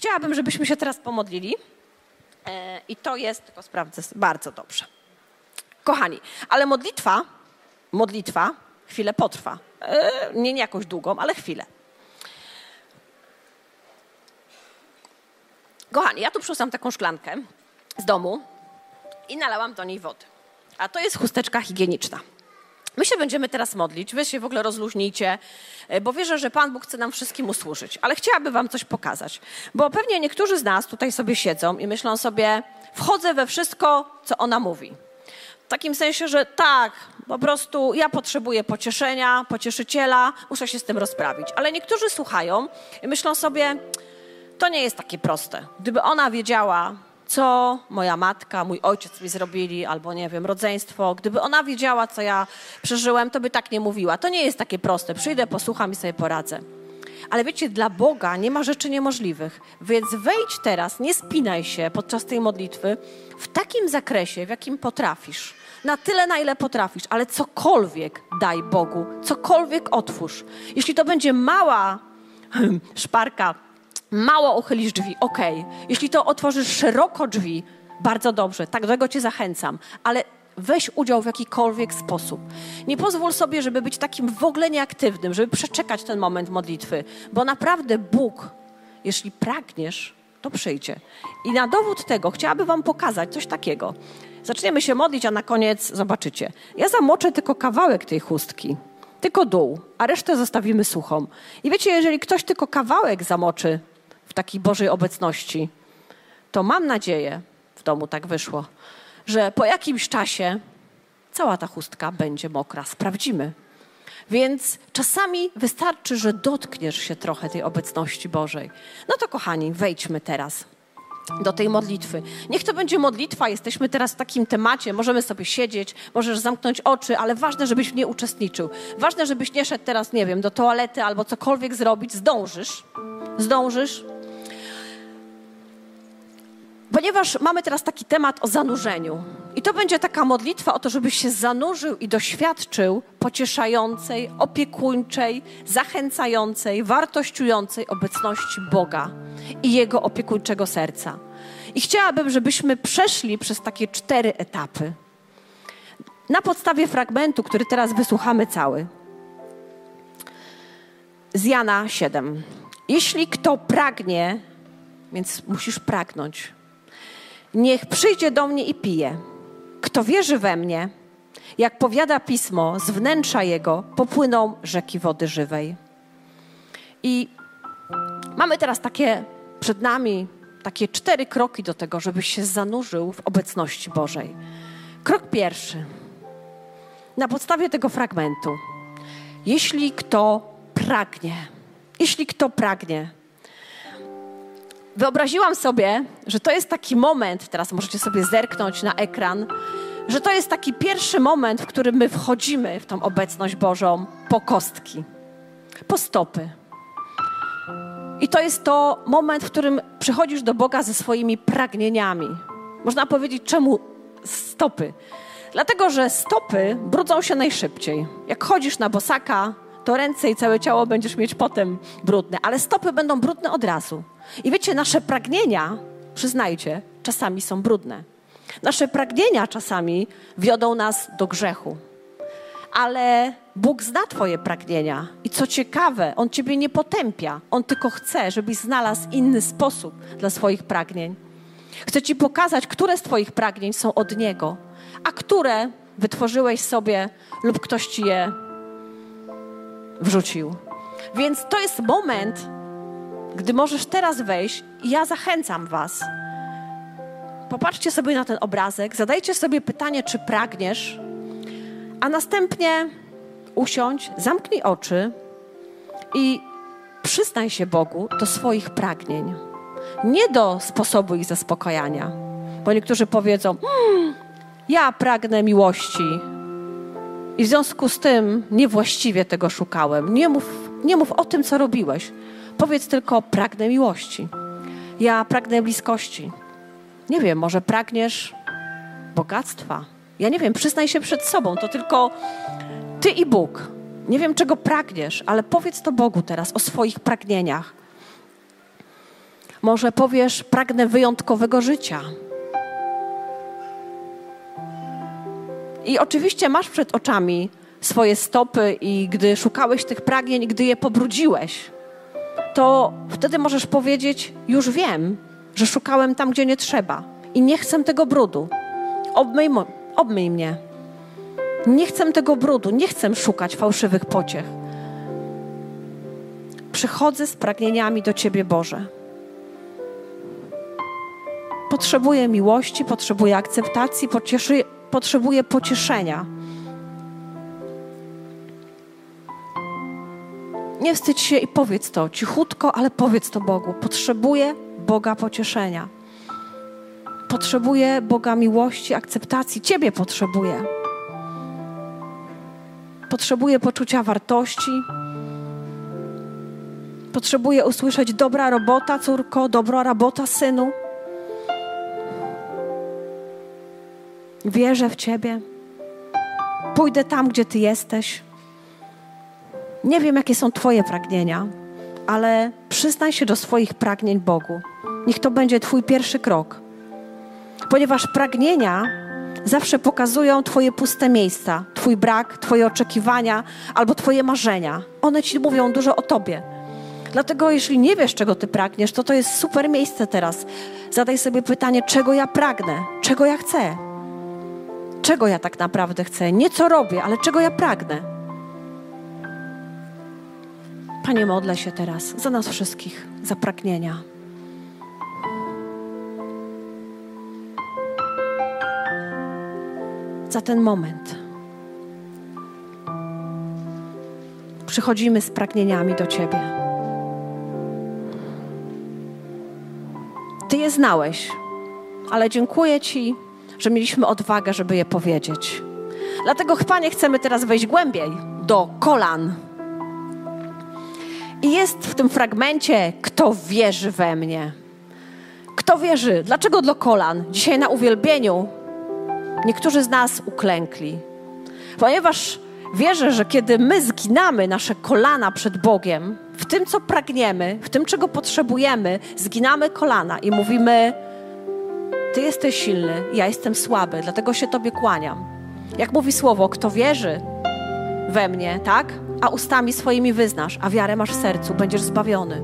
Chciałabym, żebyśmy się teraz pomodlili. E, I to jest, tylko sprawdzę, bardzo dobrze. Kochani, ale modlitwa, modlitwa chwilę potrwa. E, nie, nie jakąś długą, ale chwilę. Kochani, ja tu przyniosłam taką szklankę z domu i nalałam do niej wody. A to jest chusteczka higieniczna. My się będziemy teraz modlić, wy się w ogóle rozluźnijcie, e, bo wierzę, że Pan Bóg chce nam wszystkim usłużyć. Ale chciałabym wam coś pokazać, bo pewnie niektórzy z nas tutaj sobie siedzą i myślą sobie, wchodzę we wszystko, co ona mówi. W takim sensie, że tak, po prostu ja potrzebuję pocieszenia, pocieszyciela, muszę się z tym rozprawić. Ale niektórzy słuchają i myślą sobie, to nie jest takie proste. Gdyby ona wiedziała, co moja matka, mój ojciec mi zrobili, albo nie wiem, rodzeństwo, gdyby ona wiedziała, co ja przeżyłem, to by tak nie mówiła. To nie jest takie proste. Przyjdę, posłucham i sobie poradzę. Ale wiecie, dla Boga nie ma rzeczy niemożliwych. Więc wejdź teraz, nie spinaj się podczas tej modlitwy w takim zakresie, w jakim potrafisz. Na tyle, na ile potrafisz, ale cokolwiek daj Bogu, cokolwiek otwórz. Jeśli to będzie mała szparka, mało uchylisz drzwi, ok. Jeśli to otworzysz szeroko drzwi, bardzo dobrze, tak do tego cię zachęcam, ale weź udział w jakikolwiek sposób. Nie pozwól sobie, żeby być takim w ogóle nieaktywnym, żeby przeczekać ten moment modlitwy, bo naprawdę Bóg, jeśli pragniesz, to przyjdzie. I na dowód tego chciałabym Wam pokazać coś takiego. Zaczniemy się modlić, a na koniec zobaczycie. Ja zamoczę tylko kawałek tej chustki, tylko dół, a resztę zostawimy suchą. I wiecie, jeżeli ktoś tylko kawałek zamoczy w takiej Bożej obecności, to mam nadzieję, w domu tak wyszło, że po jakimś czasie cała ta chustka będzie mokra. Sprawdzimy. Więc czasami wystarczy, że dotkniesz się trochę tej obecności Bożej. No to kochani, wejdźmy teraz do tej modlitwy. Niech to będzie modlitwa, jesteśmy teraz w takim temacie, możemy sobie siedzieć, możesz zamknąć oczy, ale ważne, żebyś w niej uczestniczył. Ważne, żebyś nie szedł teraz, nie wiem, do toalety albo cokolwiek zrobić. Zdążysz, zdążysz, Ponieważ mamy teraz taki temat o zanurzeniu. I to będzie taka modlitwa o to, żebyś się zanurzył i doświadczył pocieszającej, opiekuńczej, zachęcającej, wartościującej obecności Boga i Jego opiekuńczego serca. I chciałabym, żebyśmy przeszli przez takie cztery etapy. Na podstawie fragmentu, który teraz wysłuchamy cały. Z Jana 7. Jeśli kto pragnie, więc musisz pragnąć, Niech przyjdzie do mnie i pije. Kto wierzy we mnie, jak powiada pismo, z wnętrza jego popłyną rzeki wody żywej. I mamy teraz takie przed nami takie cztery kroki do tego, żebyś się zanurzył w obecności Bożej. Krok pierwszy. Na podstawie tego fragmentu. Jeśli kto pragnie, jeśli kto pragnie, Wyobraziłam sobie, że to jest taki moment, teraz możecie sobie zerknąć na ekran, że to jest taki pierwszy moment, w którym my wchodzimy w tą obecność Bożą po kostki, po stopy. I to jest to moment, w którym przychodzisz do Boga ze swoimi pragnieniami. Można powiedzieć, czemu stopy? Dlatego, że stopy brudzą się najszybciej. Jak chodzisz na bosaka, to ręce i całe ciało będziesz mieć potem brudne, ale stopy będą brudne od razu. I wiecie, nasze pragnienia, przyznajcie, czasami są brudne. Nasze pragnienia czasami wiodą nas do grzechu. Ale Bóg zna Twoje pragnienia i co ciekawe, On Ciebie nie potępia. On tylko chce, żebyś znalazł inny sposób dla swoich pragnień. Chce Ci pokazać, które z Twoich pragnień są od Niego, a które wytworzyłeś sobie lub ktoś Ci je wrzucił. Więc to jest moment, gdy możesz teraz wejść, i ja zachęcam Was. Popatrzcie sobie na ten obrazek, zadajcie sobie pytanie, czy pragniesz, a następnie usiądź, zamknij oczy i przyznaj się Bogu do swoich pragnień. Nie do sposobu ich zaspokajania, bo niektórzy powiedzą: hmm, Ja pragnę miłości, i w związku z tym niewłaściwie tego szukałem. Nie mów, nie mów o tym, co robiłeś. Powiedz tylko: pragnę miłości. Ja pragnę bliskości. Nie wiem, może pragniesz bogactwa. Ja nie wiem, przyznaj się przed sobą. To tylko ty i Bóg. Nie wiem, czego pragniesz, ale powiedz to Bogu teraz o swoich pragnieniach. Może powiesz: Pragnę wyjątkowego życia. I oczywiście masz przed oczami swoje stopy, i gdy szukałeś tych pragnień, gdy je pobrudziłeś, to wtedy możesz powiedzieć: Już wiem, że szukałem tam, gdzie nie trzeba i nie chcę tego brudu. Obmyj, obmyj mnie. Nie chcę tego brudu, nie chcę szukać fałszywych pociech. Przychodzę z pragnieniami do Ciebie, Boże. Potrzebuję miłości, potrzebuję akceptacji, pocieszy, potrzebuję pocieszenia. Nie wstydź się i powiedz to cichutko, ale powiedz to Bogu. Potrzebuję Boga pocieszenia. Potrzebuję Boga miłości, akceptacji. Ciebie potrzebuję. Potrzebuję poczucia wartości. Potrzebuję usłyszeć dobra robota, córko, dobra robota, synu. Wierzę w Ciebie. Pójdę tam, gdzie Ty jesteś. Nie wiem, jakie są Twoje pragnienia, ale przyznaj się do swoich pragnień Bogu. Niech to będzie Twój pierwszy krok. Ponieważ pragnienia zawsze pokazują Twoje puste miejsca, Twój brak, Twoje oczekiwania albo Twoje marzenia. One Ci mówią dużo o Tobie. Dlatego, jeśli nie wiesz, czego Ty pragniesz, to to jest super miejsce teraz. Zadaj sobie pytanie, czego ja pragnę, czego ja chcę. Czego ja tak naprawdę chcę? Nie co robię, ale czego ja pragnę. Panie, modlę się teraz za nas wszystkich, za pragnienia. Za ten moment. Przychodzimy z pragnieniami do Ciebie. Ty je znałeś, ale dziękuję Ci, że mieliśmy odwagę, żeby je powiedzieć. Dlatego, Panie, chcemy teraz wejść głębiej do kolan i jest w tym fragmencie, kto wierzy we mnie. Kto wierzy? Dlaczego do kolan? Dzisiaj na uwielbieniu niektórzy z nas uklękli. Ponieważ wierzę, że kiedy my zginamy nasze kolana przed Bogiem, w tym, co pragniemy, w tym, czego potrzebujemy, zginamy kolana i mówimy: Ty jesteś silny, ja jestem słaby, dlatego się Tobie kłaniam. Jak mówi słowo, kto wierzy we mnie, tak? a ustami swoimi wyznasz, a wiarę masz w sercu, będziesz zbawiony.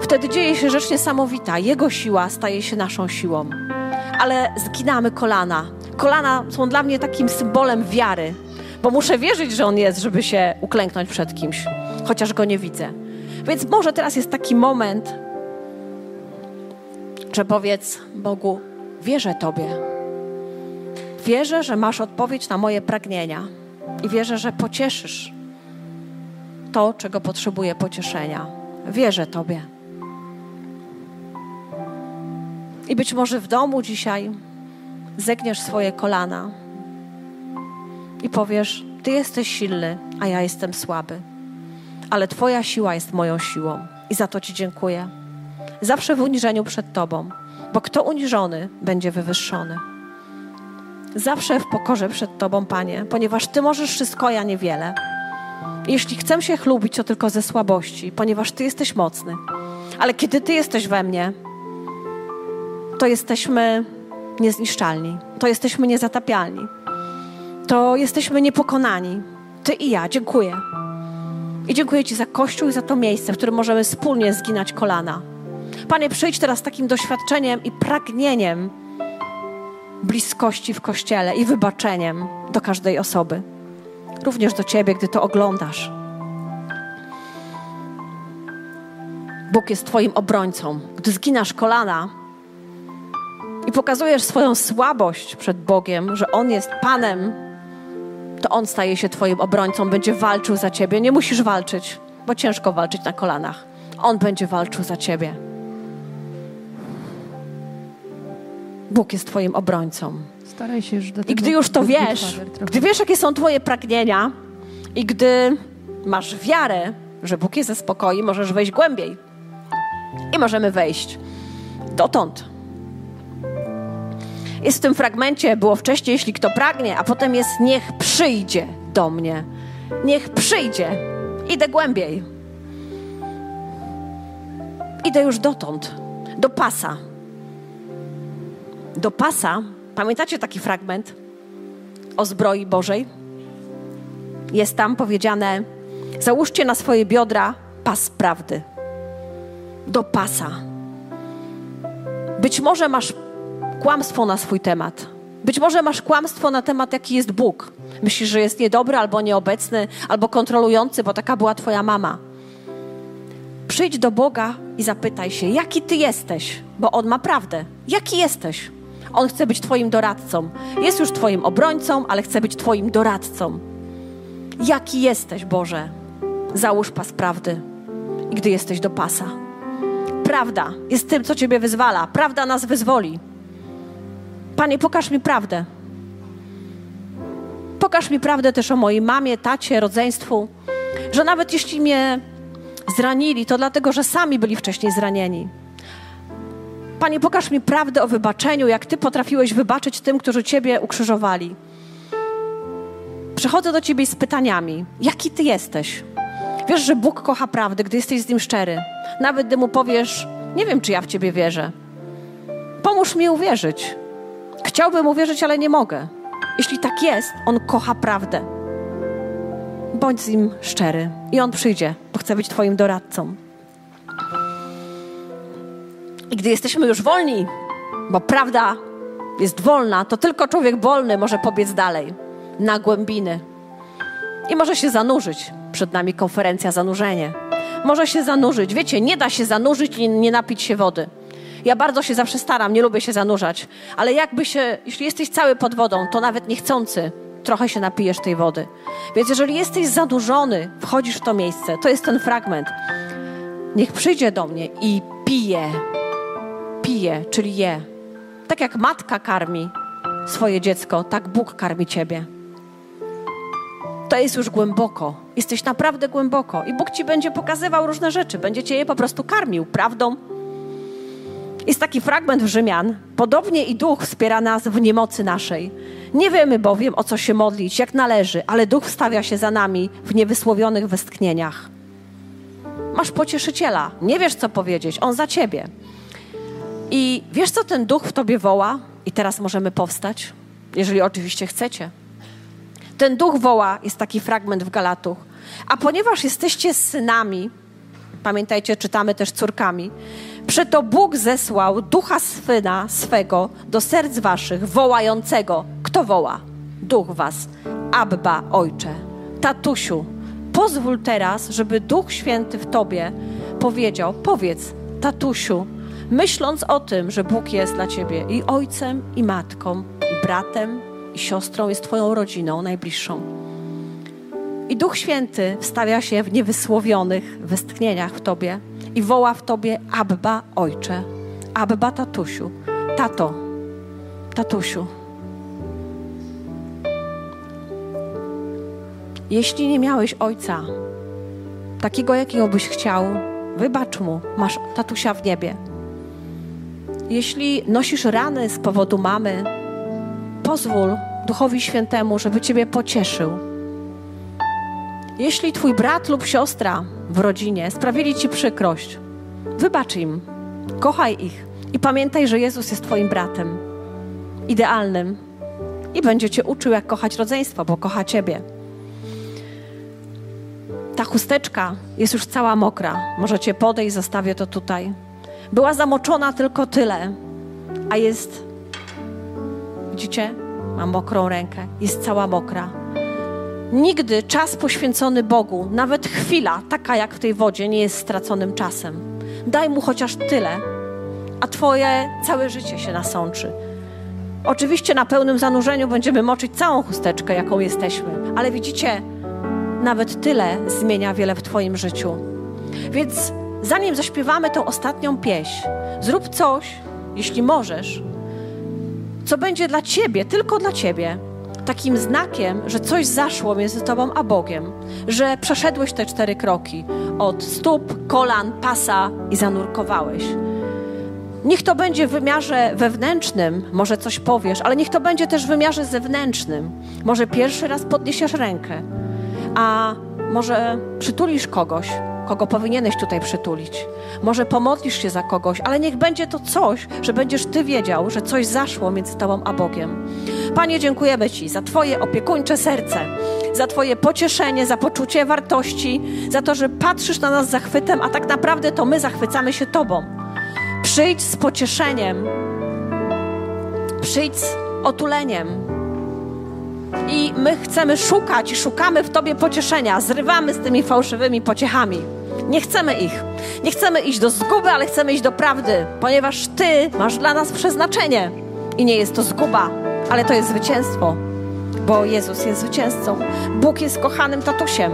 Wtedy dzieje się rzecz niesamowita. Jego siła staje się naszą siłą. Ale zginamy kolana. Kolana są dla mnie takim symbolem wiary, bo muszę wierzyć, że On jest, żeby się uklęknąć przed kimś, chociaż Go nie widzę. Więc może teraz jest taki moment, że powiedz Bogu, wierzę Tobie. Wierzę, że masz odpowiedź na moje pragnienia i wierzę, że pocieszysz to, czego potrzebuje pocieszenia. Wierzę Tobie. I być może w domu dzisiaj zegniesz swoje kolana i powiesz: Ty jesteś silny, a ja jestem słaby. Ale Twoja siła jest moją siłą i za to Ci dziękuję. Zawsze w uniżeniu przed Tobą, bo kto uniżony, będzie wywyższony. Zawsze w pokorze przed Tobą, Panie, ponieważ Ty możesz wszystko, ja niewiele. Jeśli chcę się chlubić, to tylko ze słabości, ponieważ Ty jesteś mocny. Ale kiedy Ty jesteś we mnie, to jesteśmy niezniszczalni, to jesteśmy niezatapialni, to jesteśmy niepokonani. Ty i ja. Dziękuję. I dziękuję Ci za Kościół i za to miejsce, w którym możemy wspólnie zginać kolana. Panie, przyjdź teraz z takim doświadczeniem i pragnieniem, bliskości w kościele i wybaczeniem do każdej osoby. Również do ciebie, gdy to oglądasz. Bóg jest Twoim obrońcą. Gdy zginasz kolana i pokazujesz swoją słabość przed Bogiem, że On jest Panem, to On staje się Twoim obrońcą, będzie walczył za Ciebie. Nie musisz walczyć, bo ciężko walczyć na kolanach. On będzie walczył za Ciebie. Bóg jest Twoim obrońcą. Staraj się już do tego I gdy już to wiesz, gdy wiesz, jakie są Twoje pragnienia i gdy masz wiarę, że Bóg je zaspokoi, możesz wejść głębiej. I możemy wejść dotąd. Jest w tym fragmencie, było wcześniej, jeśli kto pragnie, a potem jest niech przyjdzie do mnie. Niech przyjdzie. Idę głębiej. Idę już dotąd, do pasa. Do pasa, pamiętacie taki fragment o zbroi Bożej? Jest tam powiedziane: Załóżcie na swoje biodra pas prawdy. Do pasa. Być może masz kłamstwo na swój temat. Być może masz kłamstwo na temat, jaki jest Bóg. Myślisz, że jest niedobry, albo nieobecny, albo kontrolujący, bo taka była Twoja mama. Przyjdź do Boga i zapytaj się, jaki Ty jesteś, bo On ma prawdę. Jaki jesteś? On chce być Twoim doradcą. Jest już Twoim obrońcą, ale chce być Twoim doradcą. Jaki jesteś, Boże? Załóż pas prawdy, gdy jesteś do pasa. Prawda jest tym, co Ciebie wyzwala. Prawda nas wyzwoli. Panie, pokaż mi prawdę. Pokaż mi prawdę też o mojej mamie, tacie, rodzeństwu, że nawet jeśli mnie zranili, to dlatego, że sami byli wcześniej zranieni. Panie, pokaż mi prawdę o wybaczeniu, jak Ty potrafiłeś wybaczyć tym, którzy Ciebie ukrzyżowali. Przychodzę do Ciebie z pytaniami: jaki Ty jesteś? Wiesz, że Bóg kocha prawdę, gdy jesteś z Nim szczery. Nawet gdy Mu powiesz: Nie wiem, czy ja w Ciebie wierzę. Pomóż mi uwierzyć. Chciałbym uwierzyć, ale nie mogę. Jeśli tak jest, On kocha prawdę. Bądź z Nim szczery i On przyjdzie, bo chce być Twoim doradcą. I gdy jesteśmy już wolni, bo prawda jest wolna, to tylko człowiek wolny może pobiec dalej, na głębiny. I może się zanurzyć. Przed nami konferencja zanurzenie. Może się zanurzyć. Wiecie, nie da się zanurzyć i nie napić się wody. Ja bardzo się zawsze staram, nie lubię się zanurzać, ale jakby się, jeśli jesteś cały pod wodą, to nawet niechcący trochę się napijesz tej wody. Więc jeżeli jesteś zanurzony, wchodzisz w to miejsce, to jest ten fragment. Niech przyjdzie do mnie i pije. Pije, czyli je. Tak jak matka karmi swoje dziecko, tak Bóg karmi ciebie. To jest już głęboko. Jesteś naprawdę głęboko. I Bóg ci będzie pokazywał różne rzeczy. Będzie cię je po prostu karmił prawdą, jest taki fragment w Rzymian. Podobnie i duch wspiera nas w niemocy naszej. Nie wiemy bowiem, o co się modlić, jak należy, ale duch wstawia się za nami w niewysłowionych westchnieniach. Masz pocieszyciela, nie wiesz, co powiedzieć, on za ciebie. I wiesz, co ten duch w tobie woła? I teraz możemy powstać, jeżeli oczywiście chcecie. Ten duch woła, jest taki fragment w Galatuch. A ponieważ jesteście synami, pamiętajcie, czytamy też córkami, Przeto Bóg zesłał ducha swyna swego do serc waszych, wołającego. Kto woła? Duch was. Abba, ojcze. Tatusiu, pozwól teraz, żeby Duch Święty w tobie powiedział: Powiedz, tatusiu, myśląc o tym, że Bóg jest dla ciebie i ojcem, i matką, i bratem, i siostrą, jest twoją rodziną najbliższą. I Duch Święty wstawia się w niewysłowionych westchnieniach w tobie i woła w tobie Abba, ojcze, Abba, tatusiu, tato, tatusiu. Jeśli nie miałeś ojca, takiego jakiego byś chciał, wybacz mu, masz tatusia w niebie. Jeśli nosisz rany z powodu mamy, pozwól Duchowi Świętemu, żeby Ciebie pocieszył. Jeśli Twój brat lub siostra w rodzinie sprawili ci przykrość, wybacz im, kochaj ich i pamiętaj, że Jezus jest Twoim bratem, idealnym i będzie Cię uczył, jak kochać rodzeństwo, bo kocha Ciebie. Ta chusteczka jest już cała mokra. Możecie podejść, zostawię to tutaj. Była zamoczona tylko tyle, a jest, widzicie, ma mokrą rękę, jest cała mokra Nigdy czas poświęcony Bogu, nawet chwila, taka jak w tej wodzie, nie jest straconym czasem. Daj mu chociaż tyle, a Twoje całe życie się nasączy. Oczywiście na pełnym zanurzeniu będziemy moczyć całą chusteczkę, jaką jesteśmy, ale widzicie, nawet tyle zmienia wiele w Twoim życiu. Więc zanim zaśpiewamy tą ostatnią pieśń, zrób coś, jeśli możesz, co będzie dla Ciebie, tylko dla Ciebie, takim znakiem, że coś zaszło między tobą a Bogiem, że przeszedłeś te cztery kroki od stóp, kolan, pasa i zanurkowałeś. Niech to będzie w wymiarze wewnętrznym, może coś powiesz, ale niech to będzie też w wymiarze zewnętrznym. Może pierwszy raz podniesiesz rękę, a może przytulisz kogoś kogo powinieneś tutaj przytulić. Może pomodlisz się za kogoś, ale niech będzie to coś, że będziesz Ty wiedział, że coś zaszło między Tobą a Bogiem. Panie, dziękujemy Ci za Twoje opiekuńcze serce, za Twoje pocieszenie, za poczucie wartości, za to, że patrzysz na nas zachwytem, a tak naprawdę to my zachwycamy się Tobą. Przyjdź z pocieszeniem, przyjdź z otuleniem. I my chcemy szukać i szukamy w Tobie pocieszenia. Zrywamy z tymi fałszywymi pociechami. Nie chcemy ich. Nie chcemy iść do zguby, ale chcemy iść do prawdy, ponieważ Ty masz dla nas przeznaczenie. I nie jest to zguba, ale to jest zwycięstwo, bo Jezus jest zwycięzcą. Bóg jest kochanym tatusiem.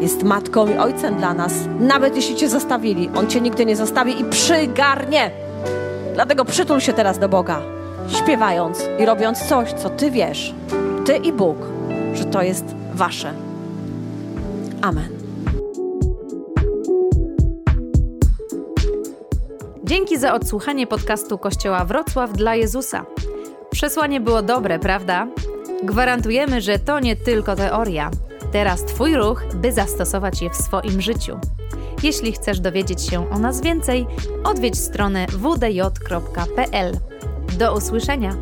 Jest matką i ojcem dla nas. Nawet jeśli Cię zostawili, On Cię nigdy nie zostawi i przygarnie. Dlatego przytul się teraz do Boga, śpiewając i robiąc coś, co Ty wiesz, Ty i Bóg, że to jest Wasze. Amen. Dzięki za odsłuchanie podcastu Kościoła Wrocław dla Jezusa. Przesłanie było dobre, prawda? Gwarantujemy, że to nie tylko teoria. Teraz Twój ruch, by zastosować je w swoim życiu. Jeśli chcesz dowiedzieć się o nas więcej, odwiedź stronę wdj.pl. Do usłyszenia!